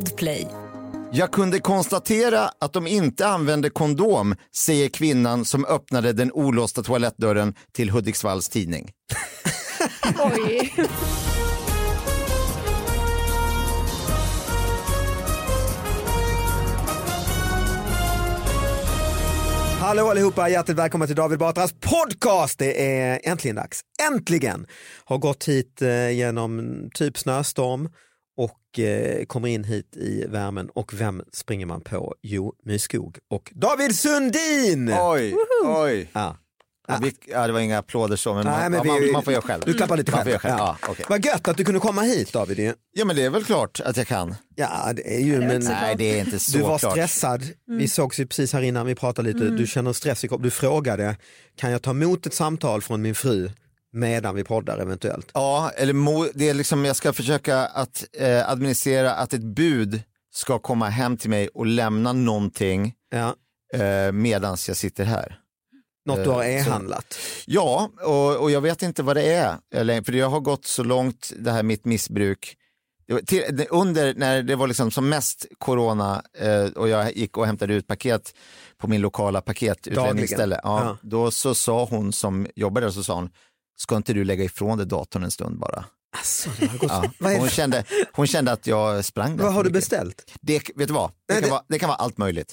Podplay. Jag kunde konstatera att de inte använde kondom, säger kvinnan som öppnade den olåsta toalettdörren till Hudiksvalls tidning. Oj. Hallå allihopa, hjärtligt välkomna till David Batras podcast. Det är äntligen dags. Äntligen! Har gått hit eh, genom typ snöstorm och eh, kommer in hit i värmen och vem springer man på? Jo, Myskog och David Sundin! Oj, oj. Ja. Ja, vi, ja, det var inga applåder så, men Nej, man, men vi- man, man får göra själv. Du klappar lite man själv. Får göra själv. Ja. Ja. okej. Vad gött att du kunde komma hit David. ja, men det är väl klart att jag kan. Ja, det är ju, men Nej, det är inte så du var klart. stressad. Vi sågs ju precis här innan, vi pratade lite. Du känner stress i kroppen. Du frågade, kan jag ta emot ett samtal från min fru medan vi poddar eventuellt? Ja, eller det är liksom, jag ska försöka att eh, administrera att ett bud ska komma hem till mig och lämna någonting Ja. eh, medans jag sitter här. Något du har Eh, e-handlat? Ja, och, och jag vet inte vad det är. Eller, för jag har gått så långt, det här mitt missbruk. Till, under när det var liksom som mest corona eh, och jag gick och hämtade ut paket på min lokala paketutlämningsställe. Ja, Ja. Då så sa hon som jobbade där, så sa hon, ska inte du lägga ifrån dig datorn en stund bara? Alltså. Ja. Hon, kände, hon kände att jag sprang vad har du mycket. beställt? Det, vet du vad, det Nej, kan, det- Vara, det kan vara allt möjligt.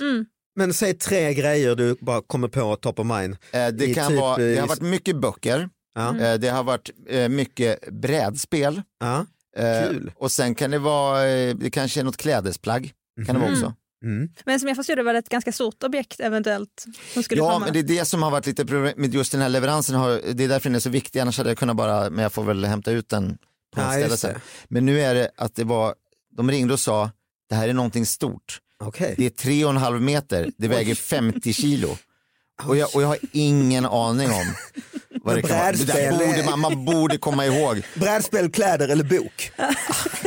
Men säg tre grejer du bara kommer på top of mind. Eh, det, kan typ, vara, det har varit mycket böcker, Ja. eh, det har varit eh, mycket brädspel. Ja. Eh, Kul. Och sen kan det vara, eh, det kanske är något klädesplagg. Kan det vara också. Mm. Men som jag förstår det var det ett ganska stort objekt eventuellt som skulle Ja, komma. men det är det som har varit lite problem med just den här leveransen. Har, det är därför den är så viktig, annars hade jag kunnat bara, men jag får väl hämta ut den på Ja, ställe sen. Men nu är det att det var, de ringde och sa, det här är någonting stort. Okej. Det är tre och en halv meter, det väger 50 kilo. Och jag, och jag har ingen aning om vad det kan vara. Det där borde man, man borde komma ihåg. Brädspel, kläder eller bok?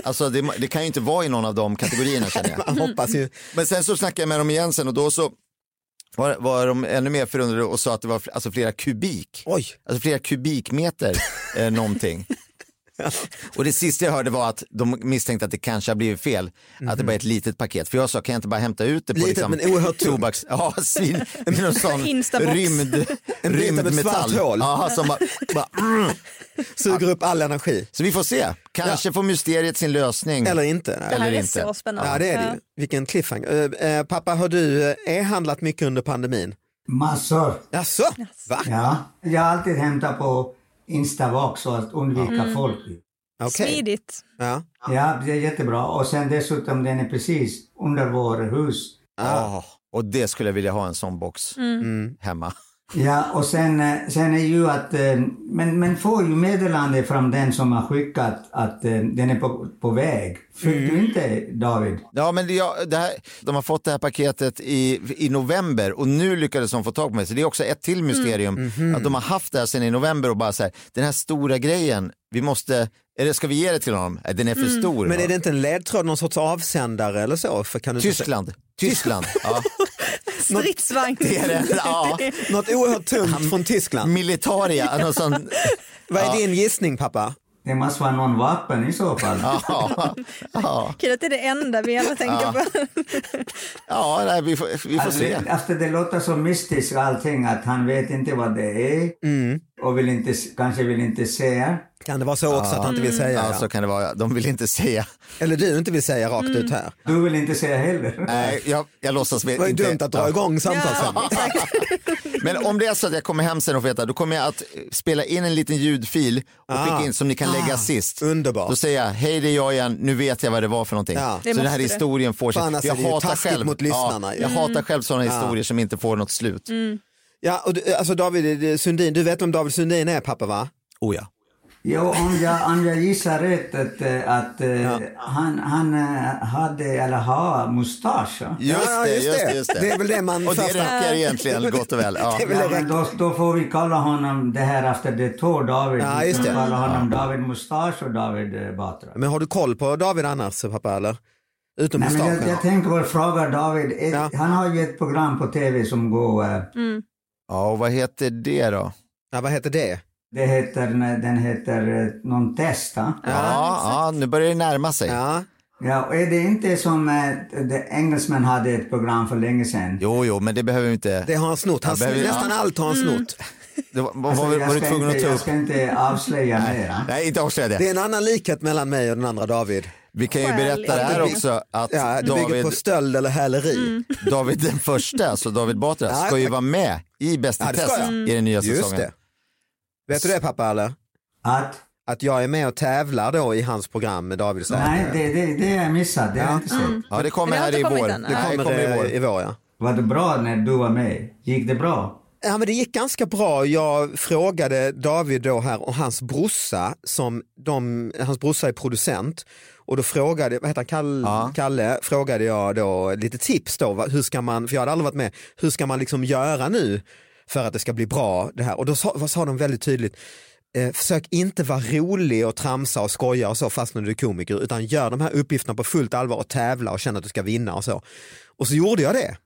Alltså det, det kan ju inte vara i någon av de kategorierna känner jag. Man hoppas ju. Men sen så snackade jag med dem igen sen och då så var, var de ännu mer förundrade och sa att det var alltså flera kubik. Oj. Alltså flera kubikmeter eh, någonting. Och det sista jag hörde var att de misstänkte att det kanske har blivit fel. Att det bara är ett litet paket. För jag sa, kan jag inte bara hämta ut det på. Litet, liksom, men oerhört tobaks... Ja, svin, med någon sån rymd, En rymdmetall. Ja, som bara, bara, mm. Suger upp all energi. Så vi får se. Kanske får mysteriet sin lösning. Eller inte. Nej. det här eller är inte. så spännande. Ja det är det ju. Vilken cliffhanger. Eh, eh, pappa, har du eh, e-handlat mycket under pandemin? Massor. Jaså? Va? Ja. Jag har alltid hämtat på Instabox så att undvika folk. Okej. Smidigt. Ja. Ja, det är jättebra. Och sen dessutom den är precis under vår hus. Ja, och det skulle jag vilja ha en sån box Mm. hemma. Ja, och sen, eh, sen är ju att, eh, men, men får ju meddelande från den som har skickat att eh, den är på, på väg. Fick du inte David? Ja, men det, ja, det här, de har fått det här paketet i, i november och nu lyckades de få tag på mig. Så det är också ett till mysterium. Att de har haft det här sedan i november och bara så här, den här stora grejen, vi måste, eller ska vi ge det till honom? Den är för stor. Men va? är det inte en ledtråd, någon sorts avsändare eller så? För kan du inte Tyskland. Tyskland. Ja. Stridsvagn. Det är det. Ja. Något oerhört tungt från Tyskland. Militaria, någon sån... Vad är din gissning pappa? Det måste vara någon vapen i så fall. Ja, ja, Kul att det är det enda vi alla tänker på. ja nej, vi får, vi får Alltså, se. efter det låter så mystiskt allting att han vet inte vad det är och vill inte, kanske vill inte säga. Kan det vara så också att han inte vill säga? Ja, Ja. så kan det vara. De vill inte säga. Eller du inte vill säga rakt ut här. Du vill inte säga heller. Nej, jag, jag låtsas Det var ju inte. dumt att dra Ja. igång samtalsämnet. Ja. Men om det är så att jag kommer hem sen och får veta, då kommer jag att spela in en liten ljudfil och Ah. skicka in som ni kan lägga sist. Underbart. Då säger jag, hej det är jag igen, nu vet jag vad det var för någonting. Ja. Så den här historien får sig. är det ju taskigt mot lyssnarna. Ja, jag hatar själv sådana historier som inte får något slut. Ja, och du, alltså David Sundin, du vet vem David Sundin är pappa va? Oh ja. Jo, om jag, om jag gissar rätt att, eh, att eh, han, han eh, hade, eller har mustasch. Just, Ja, det, just just det. just det. Det är väl det man Och det räcker egentligen gott och väl. Ja. Det väl Ja, då, då får vi kalla honom det här efter det två David. Ja, vi just kan det. kalla honom David Mustasch och David Batra. Men har du koll på David annars pappa eller? Utom Nej, men jag, mustaschen? jag tänker bara fråga David, Ja. han har ju ett program på tv som går, eh, ja, och vad heter det då? Ja, vad heter det? det heter, den heter eh, någon test. va? Ja, ja, nu börjar det närma sig. Ja, Ja, och är det inte som det, engelsmän hade ett program för länge sedan? Jo, jo, men det behöver vi inte. det har han snott. Han, Ja, behöver- nästan ja. allt har han snott. Det var, var, Alltså, var, jag var du ska tvungen att inte- ta Jag upp? ska inte avslöja mer. Nej, inte avslöja det. Det är en annan likhet mellan mig och den andra David. Vi kan ju berätta det här Ja, också att Ja, det bygger David, på stöld eller häleri. David den första, alltså David Batra, Ja, ska ju vara med i Bäst i Ja, test i den nya Just säsongen. det. Vet du det pappa eller? Att, Att jag är med och tävlar då i hans program med David Säter. nej, det, det, det har jag missat. Det har jag inte sett. Ja, det kommer här i vår. Det Det kommer, kommer i vår. i vår ja. Var det bra när du var med? Gick det bra? Ja men det gick ganska bra. Jag frågade David då här och hans brorsa, som de, hans brorsa är producent och då frågade, vad heter han, Kalle, Ja. Kalle, frågade jag då lite tips då, hur ska man, för jag hade aldrig varit med, hur ska man liksom göra nu för att det ska bli bra det här? Och då sa, vad sa de väldigt tydligt, eh, försök inte vara rolig och tramsa och skoja och så fast när du är komiker, utan gör de här uppgifterna på fullt allvar och tävla och känna att du ska vinna och så. Och så gjorde jag det.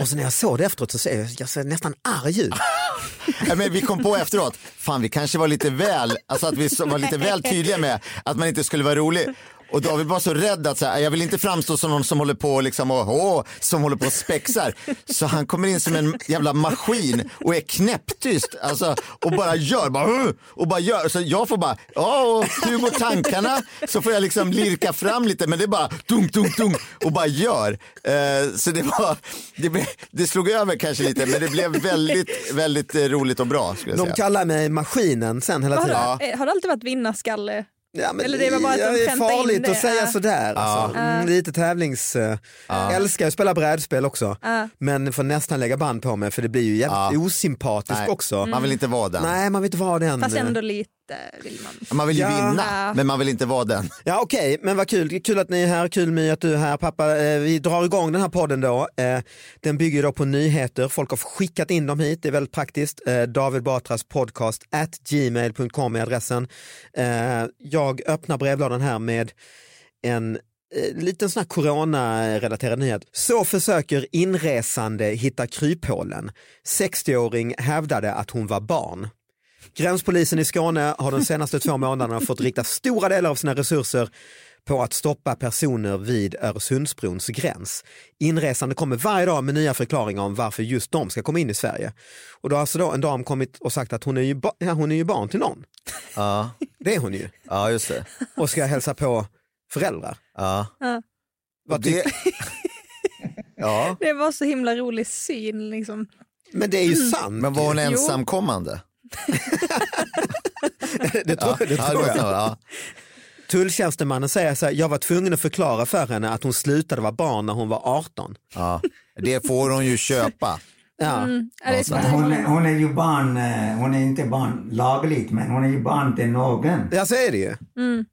Och så när jag såg det efteråt så ser jag, jag ser nästan arg ut. Men vi kom på efteråt, fan vi kanske var lite väl, alltså att vi var lite väl tydliga med att man inte skulle vara rolig. Och David var så rädd att så här, jag vill inte framstå som någon som håller på liksom och, åh, som håller på och spexar. Så han kommer in som en jävla maskin och är knäpptyst alltså, och bara gör, bara, och bara gör. Så jag får bara, ja hur går tankarna? Så får jag liksom lirka fram lite men det är bara tung, tung, tung och bara gör. Eh, så det var, det, blev, det slog över kanske lite men det blev väldigt, väldigt roligt och bra skulle jag De säga. kallar mig maskinen sen hela Har, tiden. du, eh, har du alltid varit vinnarskalle? Ja, men Eller det var bara att de det är farligt det. att säga Ja. sådär. Alltså. Mm, lite tävlings... Uh, Älskar att spela brädspel också. Men får nästan lägga band på mig för det blir ju jävligt osympatiskt Nej, också. Man vill inte vara den. Nej, man vill inte vara den. Fast ändå lite vill man. Man vill ju Ja. vinna men man vill inte vara den. Ja okej, men vad kul. Kul att ni är här, kul My att du är här. Pappa, eh, vi drar igång den här podden då. Eh, den bygger då på nyheter, folk har skickat in dem hit, det är väldigt praktiskt. Eh, David Batras podcast at gmail.com är adressen. Jag öppnar brevlådan här med en liten sån här corona-relaterad nyhet. Så försöker inresande hitta kryphålen. 60-åring hävdade att hon var barn. Gränspolisen i Skåne har de senaste två månaderna fått rikta stora delar av sina resurser på att stoppa personer vid Öresundsbrons gräns. Inresande kommer varje dag med nya förklaringar om varför just de ska komma in i Sverige. Och då har alltså då en dam kommit och sagt att hon är ju, ba- ja, hon är ju barn till någon. Ja, Det är hon ju. ja just det. Och ska hälsa på föräldrar. Ja. Vad det... ja. Det var så himla rolig syn liksom. Men det är ju sant. Men var hon ensamkommande? det tror, det Ja, tror det jag. var- ja. Tulltjänstemannen säger så här, jag var tvungen att förklara för henne att hon slutade vara barn när hon var 18. Ja. Det får hon ju köpa. Ja. Mm. Är hon, är, hon är ju barn, eh, hon är inte barn lagligt, men hon är ju barn till någon. ja, så är det ju. Mm.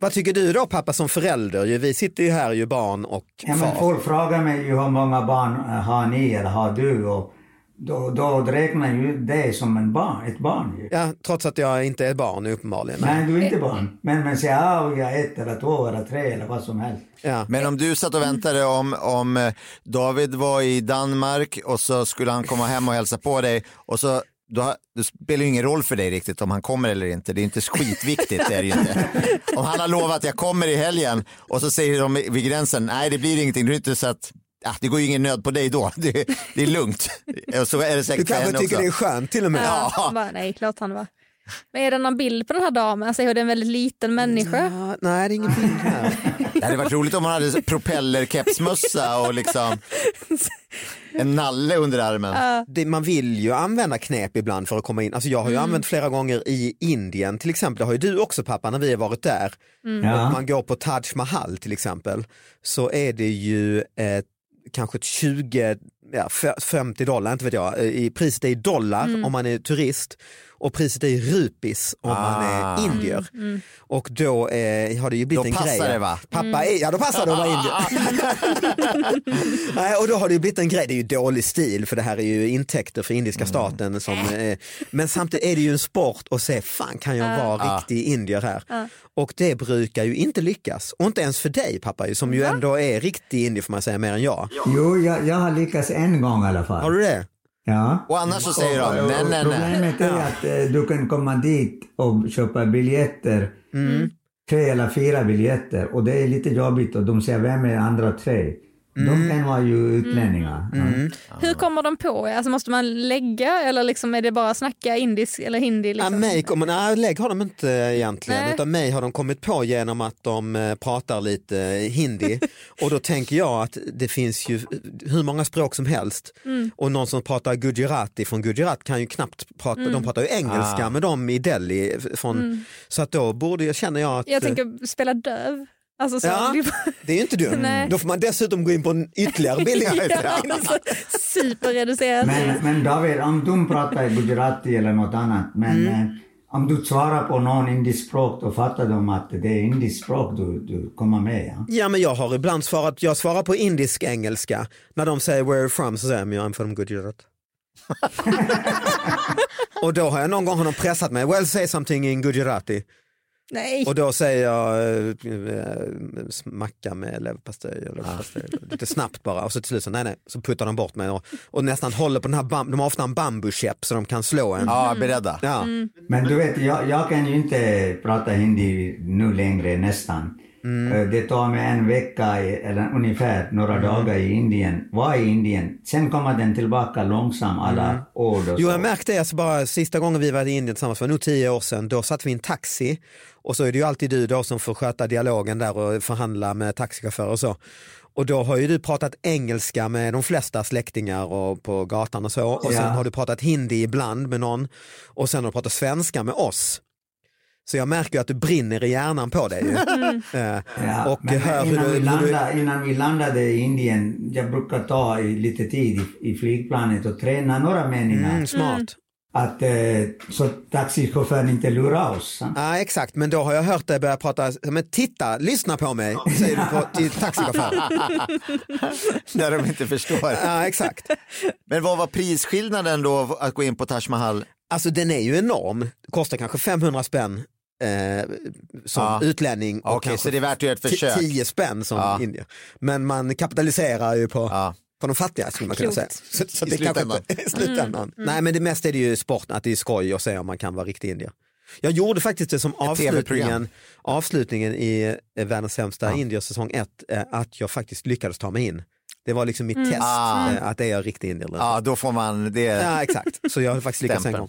Vad tycker du då pappa som förälder? Vi sitter ju här ju barn och Ja, men far. folk frågar mig ju hur många barn eh, har ni eller har du? Och då, då räknar ju det som en barn, ett barn. Ju. Ja, trots att jag inte är barn uppenbarligen. Nej, du är inte barn. Men man säger ah, jag är ett eller två eller tre eller vad som helst. Ja. Men om du satt och väntade om, om eh, David var i Danmark och så skulle han komma hem och hälsa på dig och så då, det spelar ju ingen roll för dig riktigt om han kommer eller inte. Det är inte skitviktigt. Det är det inte. Om han har lovat att jag kommer i helgen och så säger de vid gränsen, nej det blir ingenting. Det är inte så att, ja, det går ju ingen nöd på dig då. Det, det är lugnt. Så är det Du säkert för kanske tycker också. det är skönt till och med. Ja. Bara, nej, klart han var. Men är det någon bild på den här damen? Alltså, är det en väldigt liten människa? Ja, nej, det är ingen bild här. Det hade varit roligt om hon hade propellerkepsmössa och liksom en nalle under armen. det, man vill ju använda knep ibland för att komma in. Alltså jag har ju använt flera gånger i Indien till exempel, det har ju du också pappa när vi har varit där. Ja. Och man går på Taj Mahal till exempel, så är det ju eh, kanske ett 20, ja, f- 50 dollar, inte vet jag, eh, i priset är i dollar om man är turist och priset är i rupis om man Ah. är indier. Och då eh, har det ju blivit Då en passar grej. det, va? Pappa är, ja då passar det att vara indier. Nej, och då har det ju blivit en grej, det är ju dålig stil för det här är ju intäkter för indiska staten. Som, eh, men samtidigt är det ju en sport att se, fan kan jag vara riktig indier här? Och det brukar ju inte lyckas. Och inte ens för dig pappa, som ju ändå är riktig indier får man säga mer än jag. Jo, jag, jag har lyckats en gång i alla fall. Har du det? Ja. Och annars så säger de, Och- nej nej nej. Problemet är att eh, du kan komma dit och köpa biljetter. Mm. Tre eller fyra biljetter och det är lite jobbigt och de säger vem är andra tre? Mm. De kan vara ju utlänningar. Ja. Hur kommer de på? Alltså, måste man lägga eller liksom är det bara snacka indisk eller hindi? Ja, Liksom? mig kommer, nej, lägg har de inte egentligen, Nej. utan mig har de kommit på genom att de eh, pratar lite hindi. och då tänker jag att det finns ju hur många språk som helst och någon som pratar gujarati från Gujarat kan ju knappt prata, de pratar ju engelska Ah. med dem i Delhi. Från, Så att då borde jag, känner jag att Jag tänker spela döv. Alltså, så, Ja. det är ju inte dumt. Nej. Då får man dessutom gå in på en ytterligare billig. alltså, superreducerat. Men, men David, om du pratar gujarati eller något annat, men Mm. eh, om du svarar på någon indisk språk då fattar de att det är indiskt språk du, du kommer med. Ja? Ja men jag har ibland svarat, jag svarar på indisk engelska. När de säger where are you from så säger jag I'm from Gujarat. och då har jag någon gång har de pressat mig, well say something in Gujarati. Nej. Och då säger jag eh, eh, macka med leverpastej, eller leverpastej. lite snabbt bara och så till slut så nej nej, så puttar de bort mig och, och nästan håller på den här, bam, de har ofta en bambukäpp så de kan slå en. Ja, beredda. Ja. Men du vet, jag, jag kan ju inte prata hindi nu längre nästan. Mm. Eh, Det tar mig en vecka eller ungefär några dagar i Indien, var i Indien. Sen kommer den tillbaka långsamt alla år. Mm. Jo så. jag märkte det, alltså bara sista gången vi var i Indien tillsammans var nog tio år sedan, då satt vi i en taxi och så är det ju alltid du då som får sköta dialogen där och förhandla med taxichaufförer och så. Och då har ju du pratat engelska med de flesta släktingar och på gatan och så och sen Ja. har du pratat hindi ibland med någon och sen har du pratat svenska med oss. Så jag märker att du brinner i hjärnan på dig. Eh, Ja, och hör hur innan, du, vi hur du, landade, innan vi landade i Indien, jag brukar ta lite tid i, i flygplanet och träna några meningar. mm, smart. Att, eh, så taxichauffören inte lurar oss. Ja exakt, men då har jag hört dig börja prata, men titta, lyssna på mig, säger du på, till taxichauffören. När de inte förstår. Ja exakt. Men vad var prisskillnaden då att gå in på Taj Mahal? Alltså den är ju enorm, kostar kanske 500 spänn eh, som Ja. utlänning och Okej, kanske så det är värt att göra ett försök. 10 spänn som Ja. indier. Men man kapitaliserar ju på, Ja. på de fattiga skulle man kunna säga. Så, så I det kanske slutändan. I slutändan. Nej men det mesta är det ju sport, att det är skoj att se om man kan vara riktig indier. Jag gjorde faktiskt det som avslutningen, avslutningen i eh, Världens sämsta indier säsong 1, att jag faktiskt lyckades ta mig in. Det var liksom mitt test, Ah. eh, att är jag riktig indier. Ja, då får man det. Ja exakt, så jag har faktiskt lyckats en gång.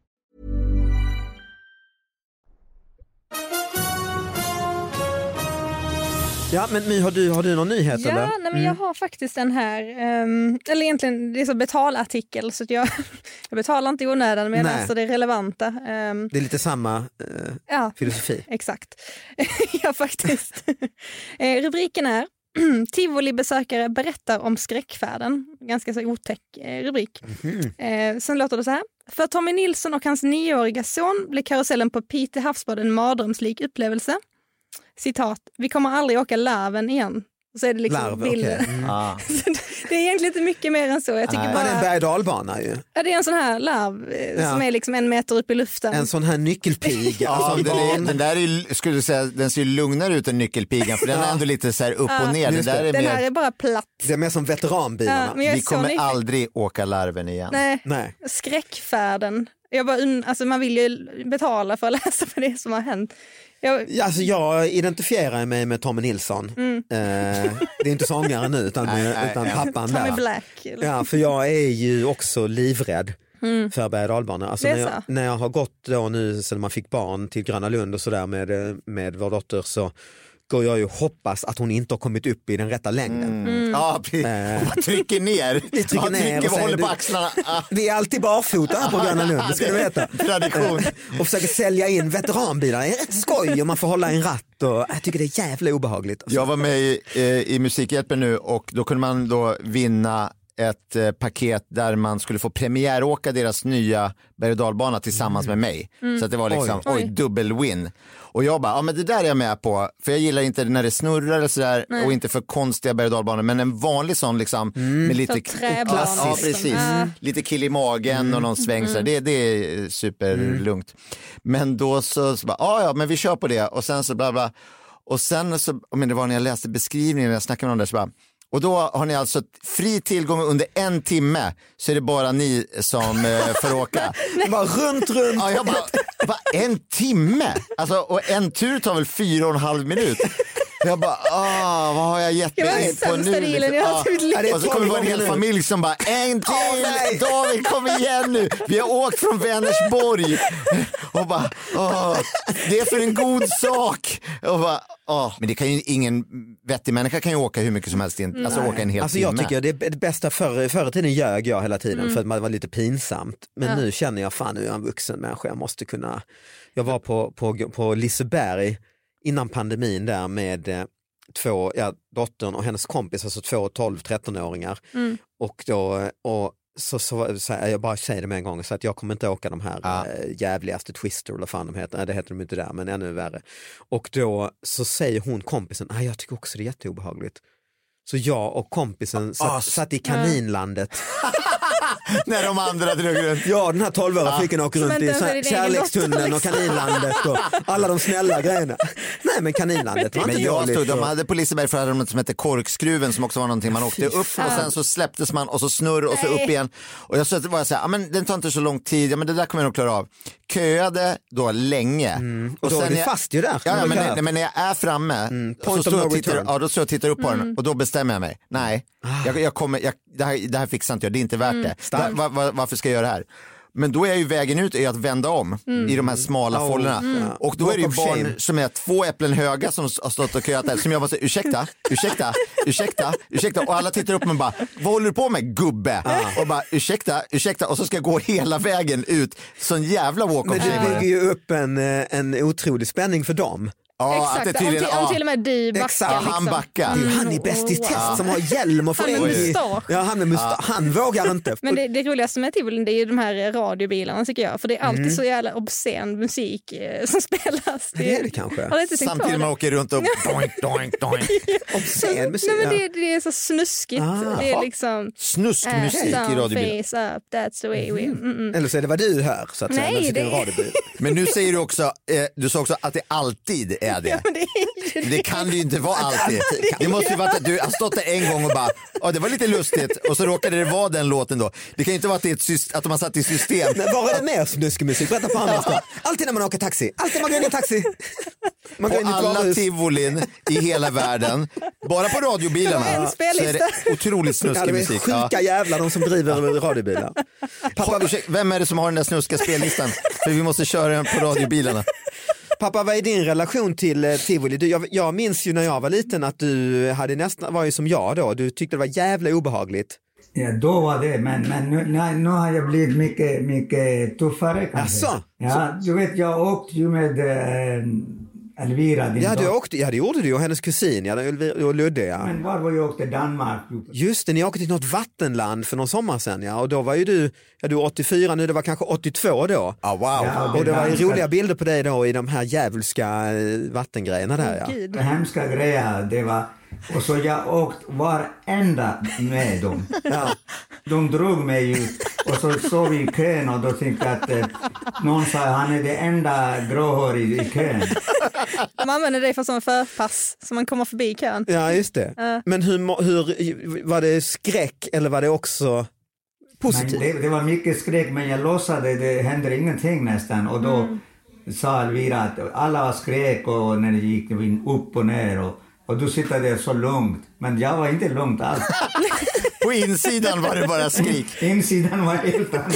Ja, men My, har du, har du någon nyhet Ja, eller? nej, men jag har faktiskt den här, ehm, eller egentligen det är så betalartikel så att jag, jag betalar inte i onödan men jag läser det relevanta. Ehm, Det är lite samma eh, ja, filosofi. exakt. ja, faktiskt. Eh, Rubriken är Tivoli-besökare berättar om skräckfärden. Ganska så otäck eh, rubrik. Eh, sen låter det så här. För Tommy Nilsson och hans nioåriga son blev karusellen på Pite havsbad en mardrömslik upplevelse. Citat, vi kommer aldrig åka Larven igen. Och så är det liksom Larv, bilder. okej. Mm. Ah. det är egentligen inte mycket mer än så. Jag tycker Nej. Men det är en bara, berg och dalbana ju. ja, det är en sån här larv eh, Ja. som är liksom en meter upp i luften. En sån här nyckelpiga. Ja, alltså, den, är, den där är, skulle du säga, den ser ju lugnare ut än nyckelpigan för den är ändå lite så här upp och ner. Det Just där är Den mer, här är bara platt. Det är mer som veteranbilarna. Ja, vi kommer nyfiken. aldrig åka larven igen. Nej, Nej. skräckfärden. Jag bara, alltså man vill ju betala för att läsa för det som har hänt. Jag, Ja, Alltså jag identifierar mig med Tommy Nilsson. Mm. Eh, det är inte sångaren nu utan, Nej, nej, utan nej. pappan Tommy där. Black. eller- Ja, för jag är ju också livrädd för berg. Alltså Mm. När, jag, när jag har gått då nu sen man fick barn till Gröna Lund och sådär med, med vår dotter så går jag ju hoppas att hon inte har kommit upp i den rätta längden. Mm. Ja, precis. Eh. Och bara trycker ner. Vi trycker ja, ner och och håller på axlarna. Ah, Vi är alltid barfota här på Gröna Lund, det ska du veta. Tradition. Eh, Och försöker sälja in veteranbilar, det är rätt skoj och man får hålla en ratt. Och jag tycker det är jävla obehagligt. Jag var med i, eh, i Musikhjälpen nu och då kunde man då vinna ett eh, paket där man skulle få premiäråka deras nya berg och dalbana tillsammans med mig. Så att det var liksom, oj, Oj. dubbel-win. Och jag bara, ja men det där är jag med på, för jag gillar inte när det snurrar eller sådär och inte för konstiga berg och dalbanor, men en vanlig sån liksom med lite För träbanor, Ja, liksom. precis. Ja. Lite kill i magen och någon sväng så det, det är superlugnt. Men då så, så bara, ja ja men vi kör på det och sen så bla bla. Och sen så, men det var när jag läste beskrivningen, när jag snackade med någon där så bara, och då har ni alltså fri tillgång under en timme så är det bara ni som eh, får åka. Bara runt, runt. Ja, jag bara, bara, en timme? Alltså, och en tur tar väl fyra och en halv minut? Jag bara, ah, vad har jag gett Det mig in på nu? dealen jag har liv. Ja, Och så kommer det vara en hel familj som bara, en till! David kom igen nu! Vi har åkt från Vänersborg. Och bara, åh, det är för en god sak. Och bara, åh. Men det kan ju ingen vettig människa kan ju åka hur mycket som helst, in, alltså åka en hel Alltså timme. jag tycker det, det bästa förr, förr i tiden ljög jag hela tiden för att man var lite pinsamt. Men nu känner jag fan nu är jag en vuxen människa, jag måste kunna. Jag var på, på, på Liseberg innan pandemin där med eh, två, ja, dottern och hennes kompis, alltså två 12-13-åringar. Och då, och så, så, så jag bara säger det med en gång så att jag kommer inte åka de här Ja. äh, jävligaste Twister eller fan de heter, nej det heter de inte där men ännu värre. Och då så säger hon kompisen, nej jag tycker också det är jätteobehagligt. Så jag och kompisen satt, Ah, satt i kaninlandet. När de andra drog runt. Ja den här 12-åriga flickan åker runt i så kärlekstunneln och dotter, kaninlandet och alla de snälla grejerna. Nej men kaninlandet var Men inte jag dåligt. stod, de och- hade på Liseberg för hade de något som hette korkskruven som också var någonting man åkte upp och sen så släpptes man och så snurr och så upp igen. Och jag så var jag så här, men den tar inte så lång tid, ja, men det där kommer jag nog klara av. Köade då länge. Mm. Och då är du jag- fast ju där. Ja, ja, men, nej, men när jag är framme så Point of står jag no och tittar, ja, då står jag och tittar upp på den och då bestämmer jag mig. Nej, jag, jag kommer, jag, det, här, det här fixar inte jag, det är inte värt det. starkt. Va, va, varför ska jag göra det här? Men då är ju vägen ut är att vända om i de här smala Oh, fållorna. mm. Och då är det ju barn som är två äpplen höga som har stått och köat där. Som jag bara säger, ursäkta, ursäkta, ursäkta, ursäkta. Och alla tittar upp och bara, vad håller du på med gubbe? Och bara, ursäkta, ursäkta. Och så ska jag gå hela vägen ut. Sån jävla walk of Men det var bygger det. ju upp en, eh, en otrolig spänning för dem. Ja, Exakt, att det om, till, om ja. till och med du backar. Exakt, Ja, liksom. han backar. Det är ju han i Bäst i wow. test som har hjälm och får Han med i- mustasch. Ja, han med mustasch. Han vågar inte. Men det, det roligaste med tivolin det är ju de här radiobilarna tycker jag. För det är alltid så jävla obscen musik eh, som spelas. Det är det kanske. Samtidigt det? man åker runt och doink, doink, doink. Obscen musik. Nej, men ja. det, det är så snuskigt. Ah. det är liksom... Snuskmusik i down, radiobilen. face up, that's the way we... Mm -mm. Eller så är det vad du hör så att säga. Nej, i det- en radiobil. Men nu säger du också, eh, du sa också att det alltid är det. Men det är ju Det kan det ju inte vara alltid. Det måste ju vara att du har stått där en gång och bara, ja det var lite lustigt och så råkade det vara den låten då. Det kan ju inte vara att, det är att de har satt i system. Men var är det mer snuskig musik? Berätta på ställen. Alltid när man åker taxi. Alltid när man går in i taxi. Man På alla tivolin i hela världen, bara på radiobilarna så är det otroligt Ja, snuskig musik. sjuka Ja. jävlar de som driver radiobilar. Pappa, vem är det som har den där snuskiga spellistan? För vi måste köra den på radiobilarna. Pappa, vad är din relation till eh, tivoli? Du, jag, jag minns ju när jag var liten att du hade nästan, var ju som jag då, du tyckte det var jävla obehagligt. Ja, då var det, men, men nu, nu, har jag blivit mycket, mycket tuffare kanske. Asså? Ja, du vet, jag åkte ju med äh, Elvira, din Ja, du dotter. åkte, ja det gjorde du och hennes kusin ja, Ulvi- och Ludde ja. Men var var jag åkte? Danmark. Just det, ni åkte till något vattenland för någon sommar sedan ja och då var ju du, ja du är 84 nu, det var kanske 82 då. Ja, wow. Ja, Och det var ju roliga bilder på dig då i de här djävulska eh, vattengrejerna där ja. Gud. Hemska grejer, det var... Och så jag åkte varenda med dem. Ja. De drog mig ut och så såg vi i kön och då tänkte jag att eh, någon sa han är det enda gråhåriga i kön. De använder dig för som förpass så man kommer förbi kön. Ja, just det. Men hur, hur, var det skräck eller var det också positivt? det, det var mycket skräck men jag låtsade, det hände ingenting nästan och då sa Elvira att alla var skrek och när det gick upp och ner och, och du sitter där så lugnt. Men jag var inte lugnt alls. På insidan var det bara skrik. Insidan var helt annat.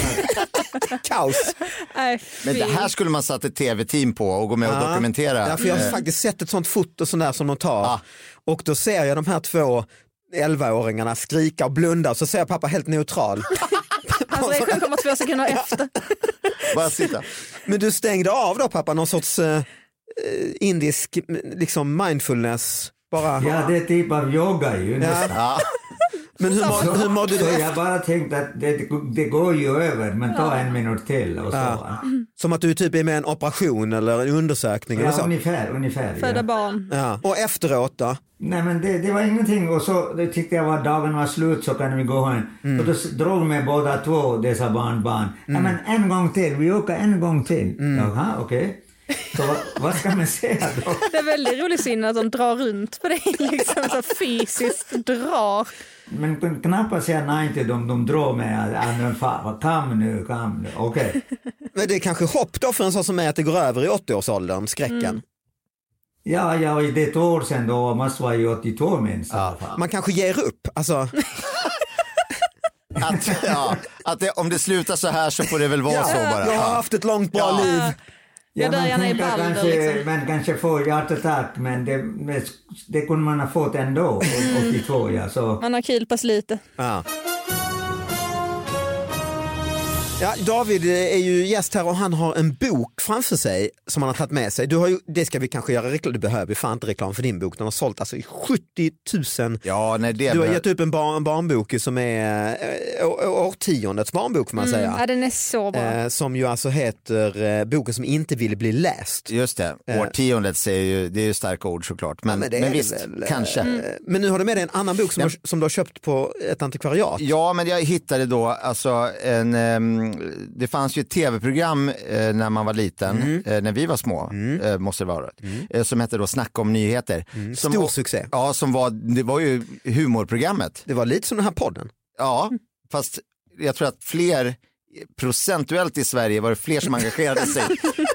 Kaos! Nej, Men det här skulle man satt ett tv-team på och gå med och dokumentera. Ja, för jag har Eh, faktiskt sett ett sånt foto sån där som de tar Ja. och då ser jag de här två 11-åringarna skrika och blunda och så ser jag pappa helt neutral. Alltså, det kan komma två sekunder efter. Bara sitta. Men du stängde av då pappa någon sorts eh, eh, indisk liksom mindfulness? Bara. Ja, det är typ av yoga ju. Ja. Ja. Men hur, må, hur mådde du Så efter? jag bara tänkte att det, det går ju över, men ta en minut till och så. Ja. Som att du typ är med i en operation eller en undersökning eller Ja, så? ungefär, ungefär. Föda Ja. barn. Ja. Och efteråt då? Nej men det, det var ingenting och så det tyckte jag var dagen var slut så kan vi gå hem. Mm. Och då drog med båda två dessa barnbarn. Nej men en gång till, vi åker en gång till. Mm. Jaha, okej. Så vad, ska man säga då? Det är väldigt rolig syn att de drar runt på dig, liksom så fysiskt drar. Men knappast säga nej till dem, de "Ja, men fan, Kom nu, kom nu. Okej. Men det är kanske hopp då för en sån som mig att det går över i 80-årsåldern, skräcken. Ja, ja, det är ett år sedan då, måste vara i 82 minst fall. Man kanske ger upp. Alltså, Att, ja, att det, om det slutar så här så får det väl vara så bara. jag har Ja. haft ett långt bra Ja. liv. Men gärna i Balder, kanske, liksom. Men kanske få hjärtattack, men det, det, det kunde man ha fått ändå, 82 ja. Så. Man har kul på slutet. Ja. Ja, David är ju gäst här och han har en bok framför sig som han har tagit med sig. Du har ju, det ska vi kanske göra reklam, du behöver ju fan inte reklam för din bok. Den har sålt alltså i 70 000. Ja, nej, det Du har gett upp en, bar, en barnbok som är eh, årtiondets barnbok får man Mm, ja, säga. den är så bra. Eh, som ju alltså heter eh, Boken som inte ville bli läst. Just det, Eh. årtiondet säger ju, det är ju starka ord såklart. Men, men det men är det visst, väl, eh, kanske. Mm. Eh, Men nu har du med dig en annan bok som, Ja. du, som du har köpt på ett antikvariat. Ja, men jag hittade då, alltså, en, ehm, det fanns ju ett tv-program eh, när man var liten, Mm. eh, när vi var små, eh, måste det vara, eh, som hette då Snacka om nyheter. Som, Mm. Stor succé. Ja, som var, det var ju humorprogrammet. Det var lite som den här podden. Ja, fast jag tror att fler, procentuellt i Sverige var det fler som engagerade sig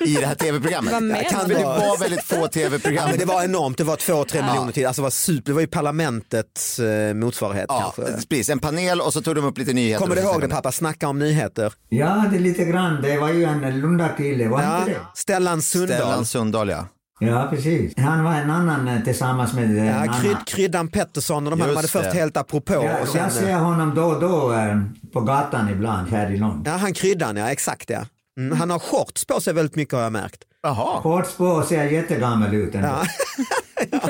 i det här tv-programmet. Kan du? det var väldigt få Ja, tv-program. men det var enormt, det var två, tre Ja. miljoner till. Alltså det, var super, det var ju parlamentets eh, motsvarighet Ja, kanske. precis. En panel och så tog de upp lite nyheter. Kommer du ihåg det pappa, snacka om nyheter? Ja, det är lite grann. Det var ju en Lundakille, var Ja, inte det? Stellan Sundahl. Stellan Sundahl ja. Ja, precis. Han var en annan eh, tillsammans med en Ja, annan. Kryd, Kryddan Pettersson och de, här, de hade Just först det. helt apropå. Jag, och sen, jag ser honom då och då eh, på gatan ibland här i Lund. ja, han Kryddan, ja exakt ja. Mm, han har shorts på sig väldigt mycket har jag märkt. Jaha. Shorts på och ser jättegammal ut ändå. Ja. ja,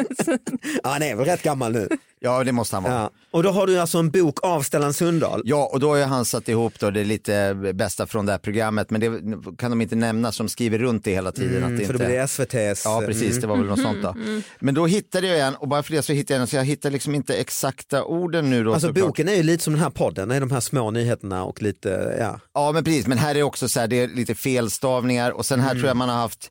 han är väl rätt gammal nu. Ja, det måste han vara. Ja. Och då har du alltså en bok av Stellan Sundahl. Ja, och då har han satt ihop då det lite bästa från det här programmet, men det kan de inte nämna som skriver runt det hela tiden. att det Mm, för inte... det blir SVT's. Ja, precis, mm. det var väl något sånt då. Men då hittade jag en, och bara för det så hittade jag en, så jag hittar liksom inte exakta orden nu då. Alltså såklart. boken är ju lite som den här podden, det är de här små nyheterna och lite, ja. Ja, men precis, men här är också så här, det är lite felstavningar och sen här tror jag man har haft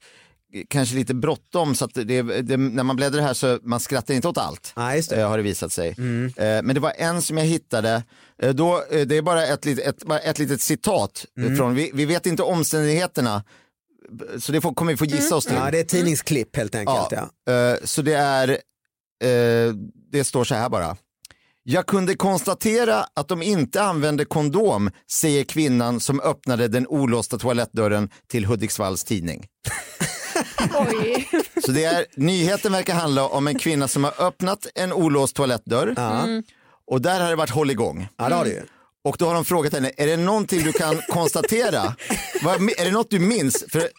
kanske lite bråttom så att det, det, när man bläddrar här så man skrattar inte åt allt. Nej, just det. eh, Har det visat sig. Eh, Men det var en som jag hittade, eh, då, det är bara ett, lit- ett, bara ett litet citat från, vi, vi vet inte omständigheterna, så det får, kommer vi få gissa oss till. ja, det är ett tidningsklipp helt enkelt. Ja. Eh, Så det är, det står så här bara. Jag kunde konstatera att de inte använde kondom, säger kvinnan som öppnade den olåsta toalettdörren till Hudiksvalls tidning. Oj. Så det är, nyheten verkar handla om en kvinna som har öppnat en olåst toalettdörr och där har det varit håll igång. ja, det har det ju. Och då har de frågat henne, är det någonting du kan konstatera? Vad, är det något du minns? För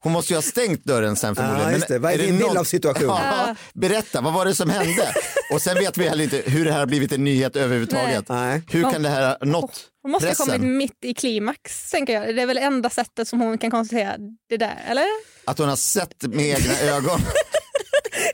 hon måste ju ha stängt dörren sen förmodligen. Ja, just Men det. Vad är din bild av situationen? Ja, berätta, vad var det som hände? Och sen vet vi heller inte hur det här har blivit en nyhet överhuvudtaget. Nej. Hur kan det här ha nått Hon måste ha kommit pressen? mitt i klimax, tänker jag. Det är väl enda sättet som hon kan konstatera det där, eller? Att hon har sett med egna ögon.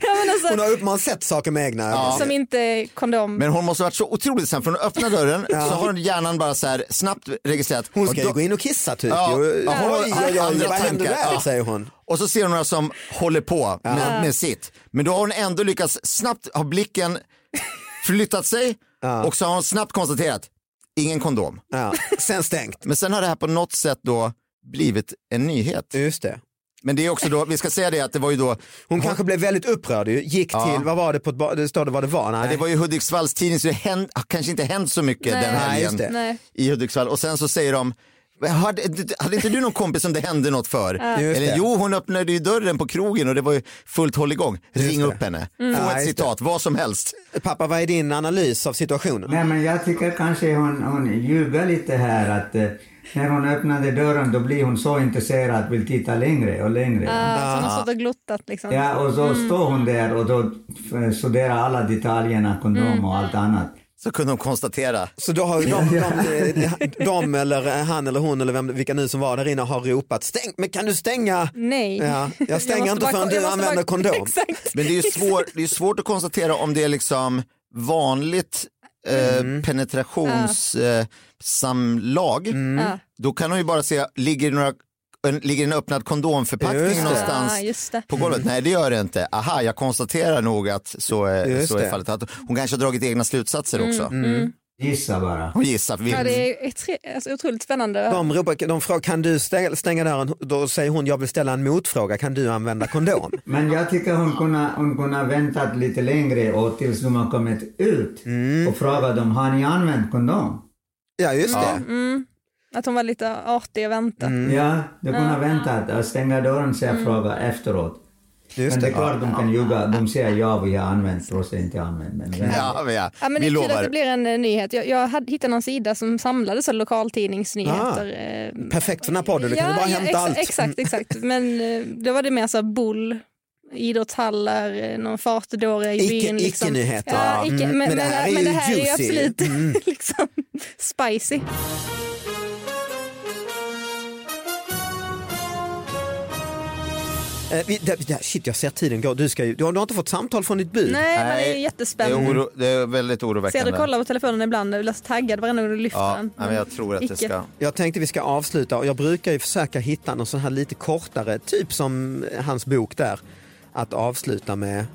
Ja, alltså, Hon har uppenbarligen sett saker med egna ögon. Som inte kondom. Men hon måste ha varit så otroligt sen, för hon öppnar dörren så har hon hjärnan bara så här snabbt registrerat. Hon ska då- ju gå in och kissa typ. Ja, ja, hon har oj, oj, andra vad tankar. där? Ja. säger hon. Och så ser hon några som håller på med, med sitt. Men då har hon ändå lyckats snabbt ha blicken flyttat sig och så har hon snabbt konstaterat, ingen kondom. Ja. Sen stängt. Men sen har det här på något sätt då blivit en nyhet. Just det. Men det är också då, vi ska säga det att det var ju då, Hon kanske blev väldigt upprörd ju. Gick till, vad var det på ett det står det vad det var? Nej. det var ju Hudiksvalls tidning så det händ, kanske inte hänt så mycket Nej. den helgen det. I Hudiksvall. Och sen så säger de, hade, hade inte du någon kompis som det hände något för? Just Eller det. jo, hon öppnade ju dörren på krogen och det var ju fullt håll igång. Ring det. upp henne, få Ja, ett citat, vad som helst. Pappa, vad är din analys av situationen? Nej, men jag tycker kanske hon, hon ljuger lite här att eh, när hon öppnade dörren då blir hon så intresserad att vill titta längre och längre. Ja, så hon och glottat liksom. Ja, och så står hon där och då f- studerar alla detaljerna, kondom och allt annat. Så kunde hon konstatera. Så då har ju de, de, de, de eller han eller hon eller vem, vilka nu som var där inne har ropat stäng, men kan du stänga? Nej. Ja, jag stänger måste inte förrän du jag använder bara- kondom. Exakt. Men det är ju svår, det är svårt att konstatera om det är liksom vanligt eh, Mm. penetrationssamlag. Eh, samlag. Ja. Då kan hon ju bara se, ligger det några en, ligger en öppnad kondomförpackning någonstans Ja, på golvet? Nej det gör det inte. Aha, jag konstaterar nog att så är, Just så är fallet. Att hon kanske har dragit egna slutsatser också. Gissa bara. Hon gissar. Ja, det är alltså, otroligt spännande. De, ropar, de frågar, kan du stänga, stänga dörren? Då säger hon, jag vill ställa en motfråga, kan du använda kondom? Men jag tycker hon kunde, hon kunde ha väntat lite längre och tills de har kommit ut och frågat dem, har ni använt kondom? Ja, just det. Mm. Att hon var lite artig och väntade. Ja, de kunde ha väntat och stänga dörren så jag frågar efteråt. Just men det är det. klart de kan ljuga. De säger ja, vi har använt trots att jag inte använt. Men Ja, men ja. Ja, men vi det är kul att det blir en eh, nyhet. Jag, jag hade hittat någon sida som samlade så lokaltidningsnyheter. eh, Perfekt för den här podden, du kan ja, bara ja, hämta ex- allt. Exakt, exakt. Men eh, då var det mer så här bull, idrottshallar, någon fartdåre i Icke- byn. Liksom. icke-nyheter. Ja, icke, Mm. men, men, det här är, men det här är ju juicy. Mm. absolut liksom, spicy. Eh, vi, det, det, shit, jag ser tiden gå. Du, ska ju, du, har, du har inte fått samtal från ditt bud? Nej, men det är Nej, Det är, jättespännande. oro, det är väldigt Ser oroväckande. du kollar på telefonen ibland, jag blir så taggad varenda gång du lyfter Ja, den. men jag tror att det Icke. ska. Jag tänkte vi ska avsluta och jag brukar ju försöka hitta någon sån här lite kortare, typ som hans bok där, att avsluta med.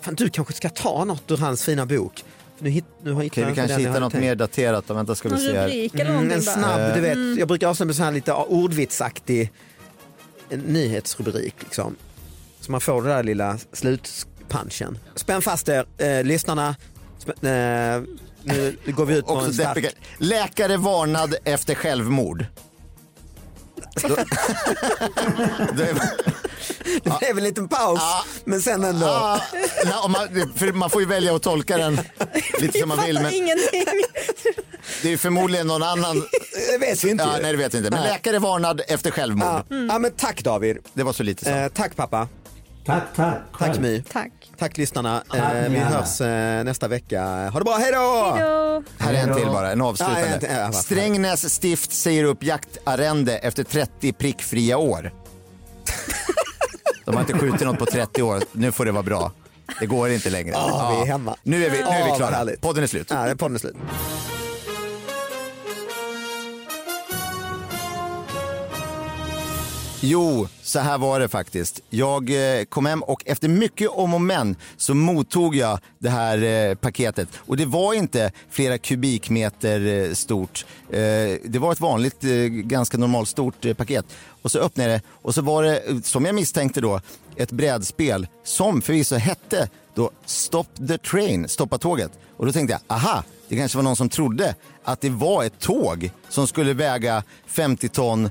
Fan, du kanske ska ta något ur hans fina bok. Nu, hit, nu har Okej, vi kanske hittar något mer datat. Då. Vänta ska vi se här. Mm, en snabb, du Mm. vet, jag brukar avsluta med så här lite ordvitsaktig nyhetsrubrik liksom. Så man får det där lilla slutpunchen. Spänn fast er, eh, lyssnarna. Spänn, eh, nu går vi ut på en stark... Läkare varnad efter självmord. Det blev en liten paus, men sen ändå. Ah, om man, för man får ju välja att tolka den lite som man vill. Men ingenting. det är förmodligen någon annan det vet vi inte. Ja, nej, det vet vi inte. Men Nej. läkare varnad efter självmord. Ja. ja, men tack David. Det var så lite så. Eh, tack pappa. Tack, tack. Tack My. Tack. Tack lyssnarna. Tack, Eh, vi gärna. hörs eh, nästa vecka. Ha det bra, hej då! Hejdå. Här är en till bara, en Ja, avslutande. en till, ja, varför? Strängnäs stift säger upp jaktarrende efter 30 prickfria år. De har inte skjutit något på 30 år, nu får det vara bra. Det går inte längre. Ja, vi är hemma. Nu är vi, nu är vi vad klara. härligt. Podden är slut. Ja, podden är slut. Jo, så här var det faktiskt. Jag eh, kom hem och efter mycket om och men så mottog jag det här eh, paketet. Och det var inte flera kubikmeter eh, stort. Det var ett vanligt, ganska normalt stort paket. Och så öppnade jag det och så var det, som jag misstänkte då, ett brädspel som förvisso hette då Stop the Train, Stoppa tåget. Och då tänkte jag, aha, det kanske var någon som trodde att det var ett tåg som skulle väga 50 ton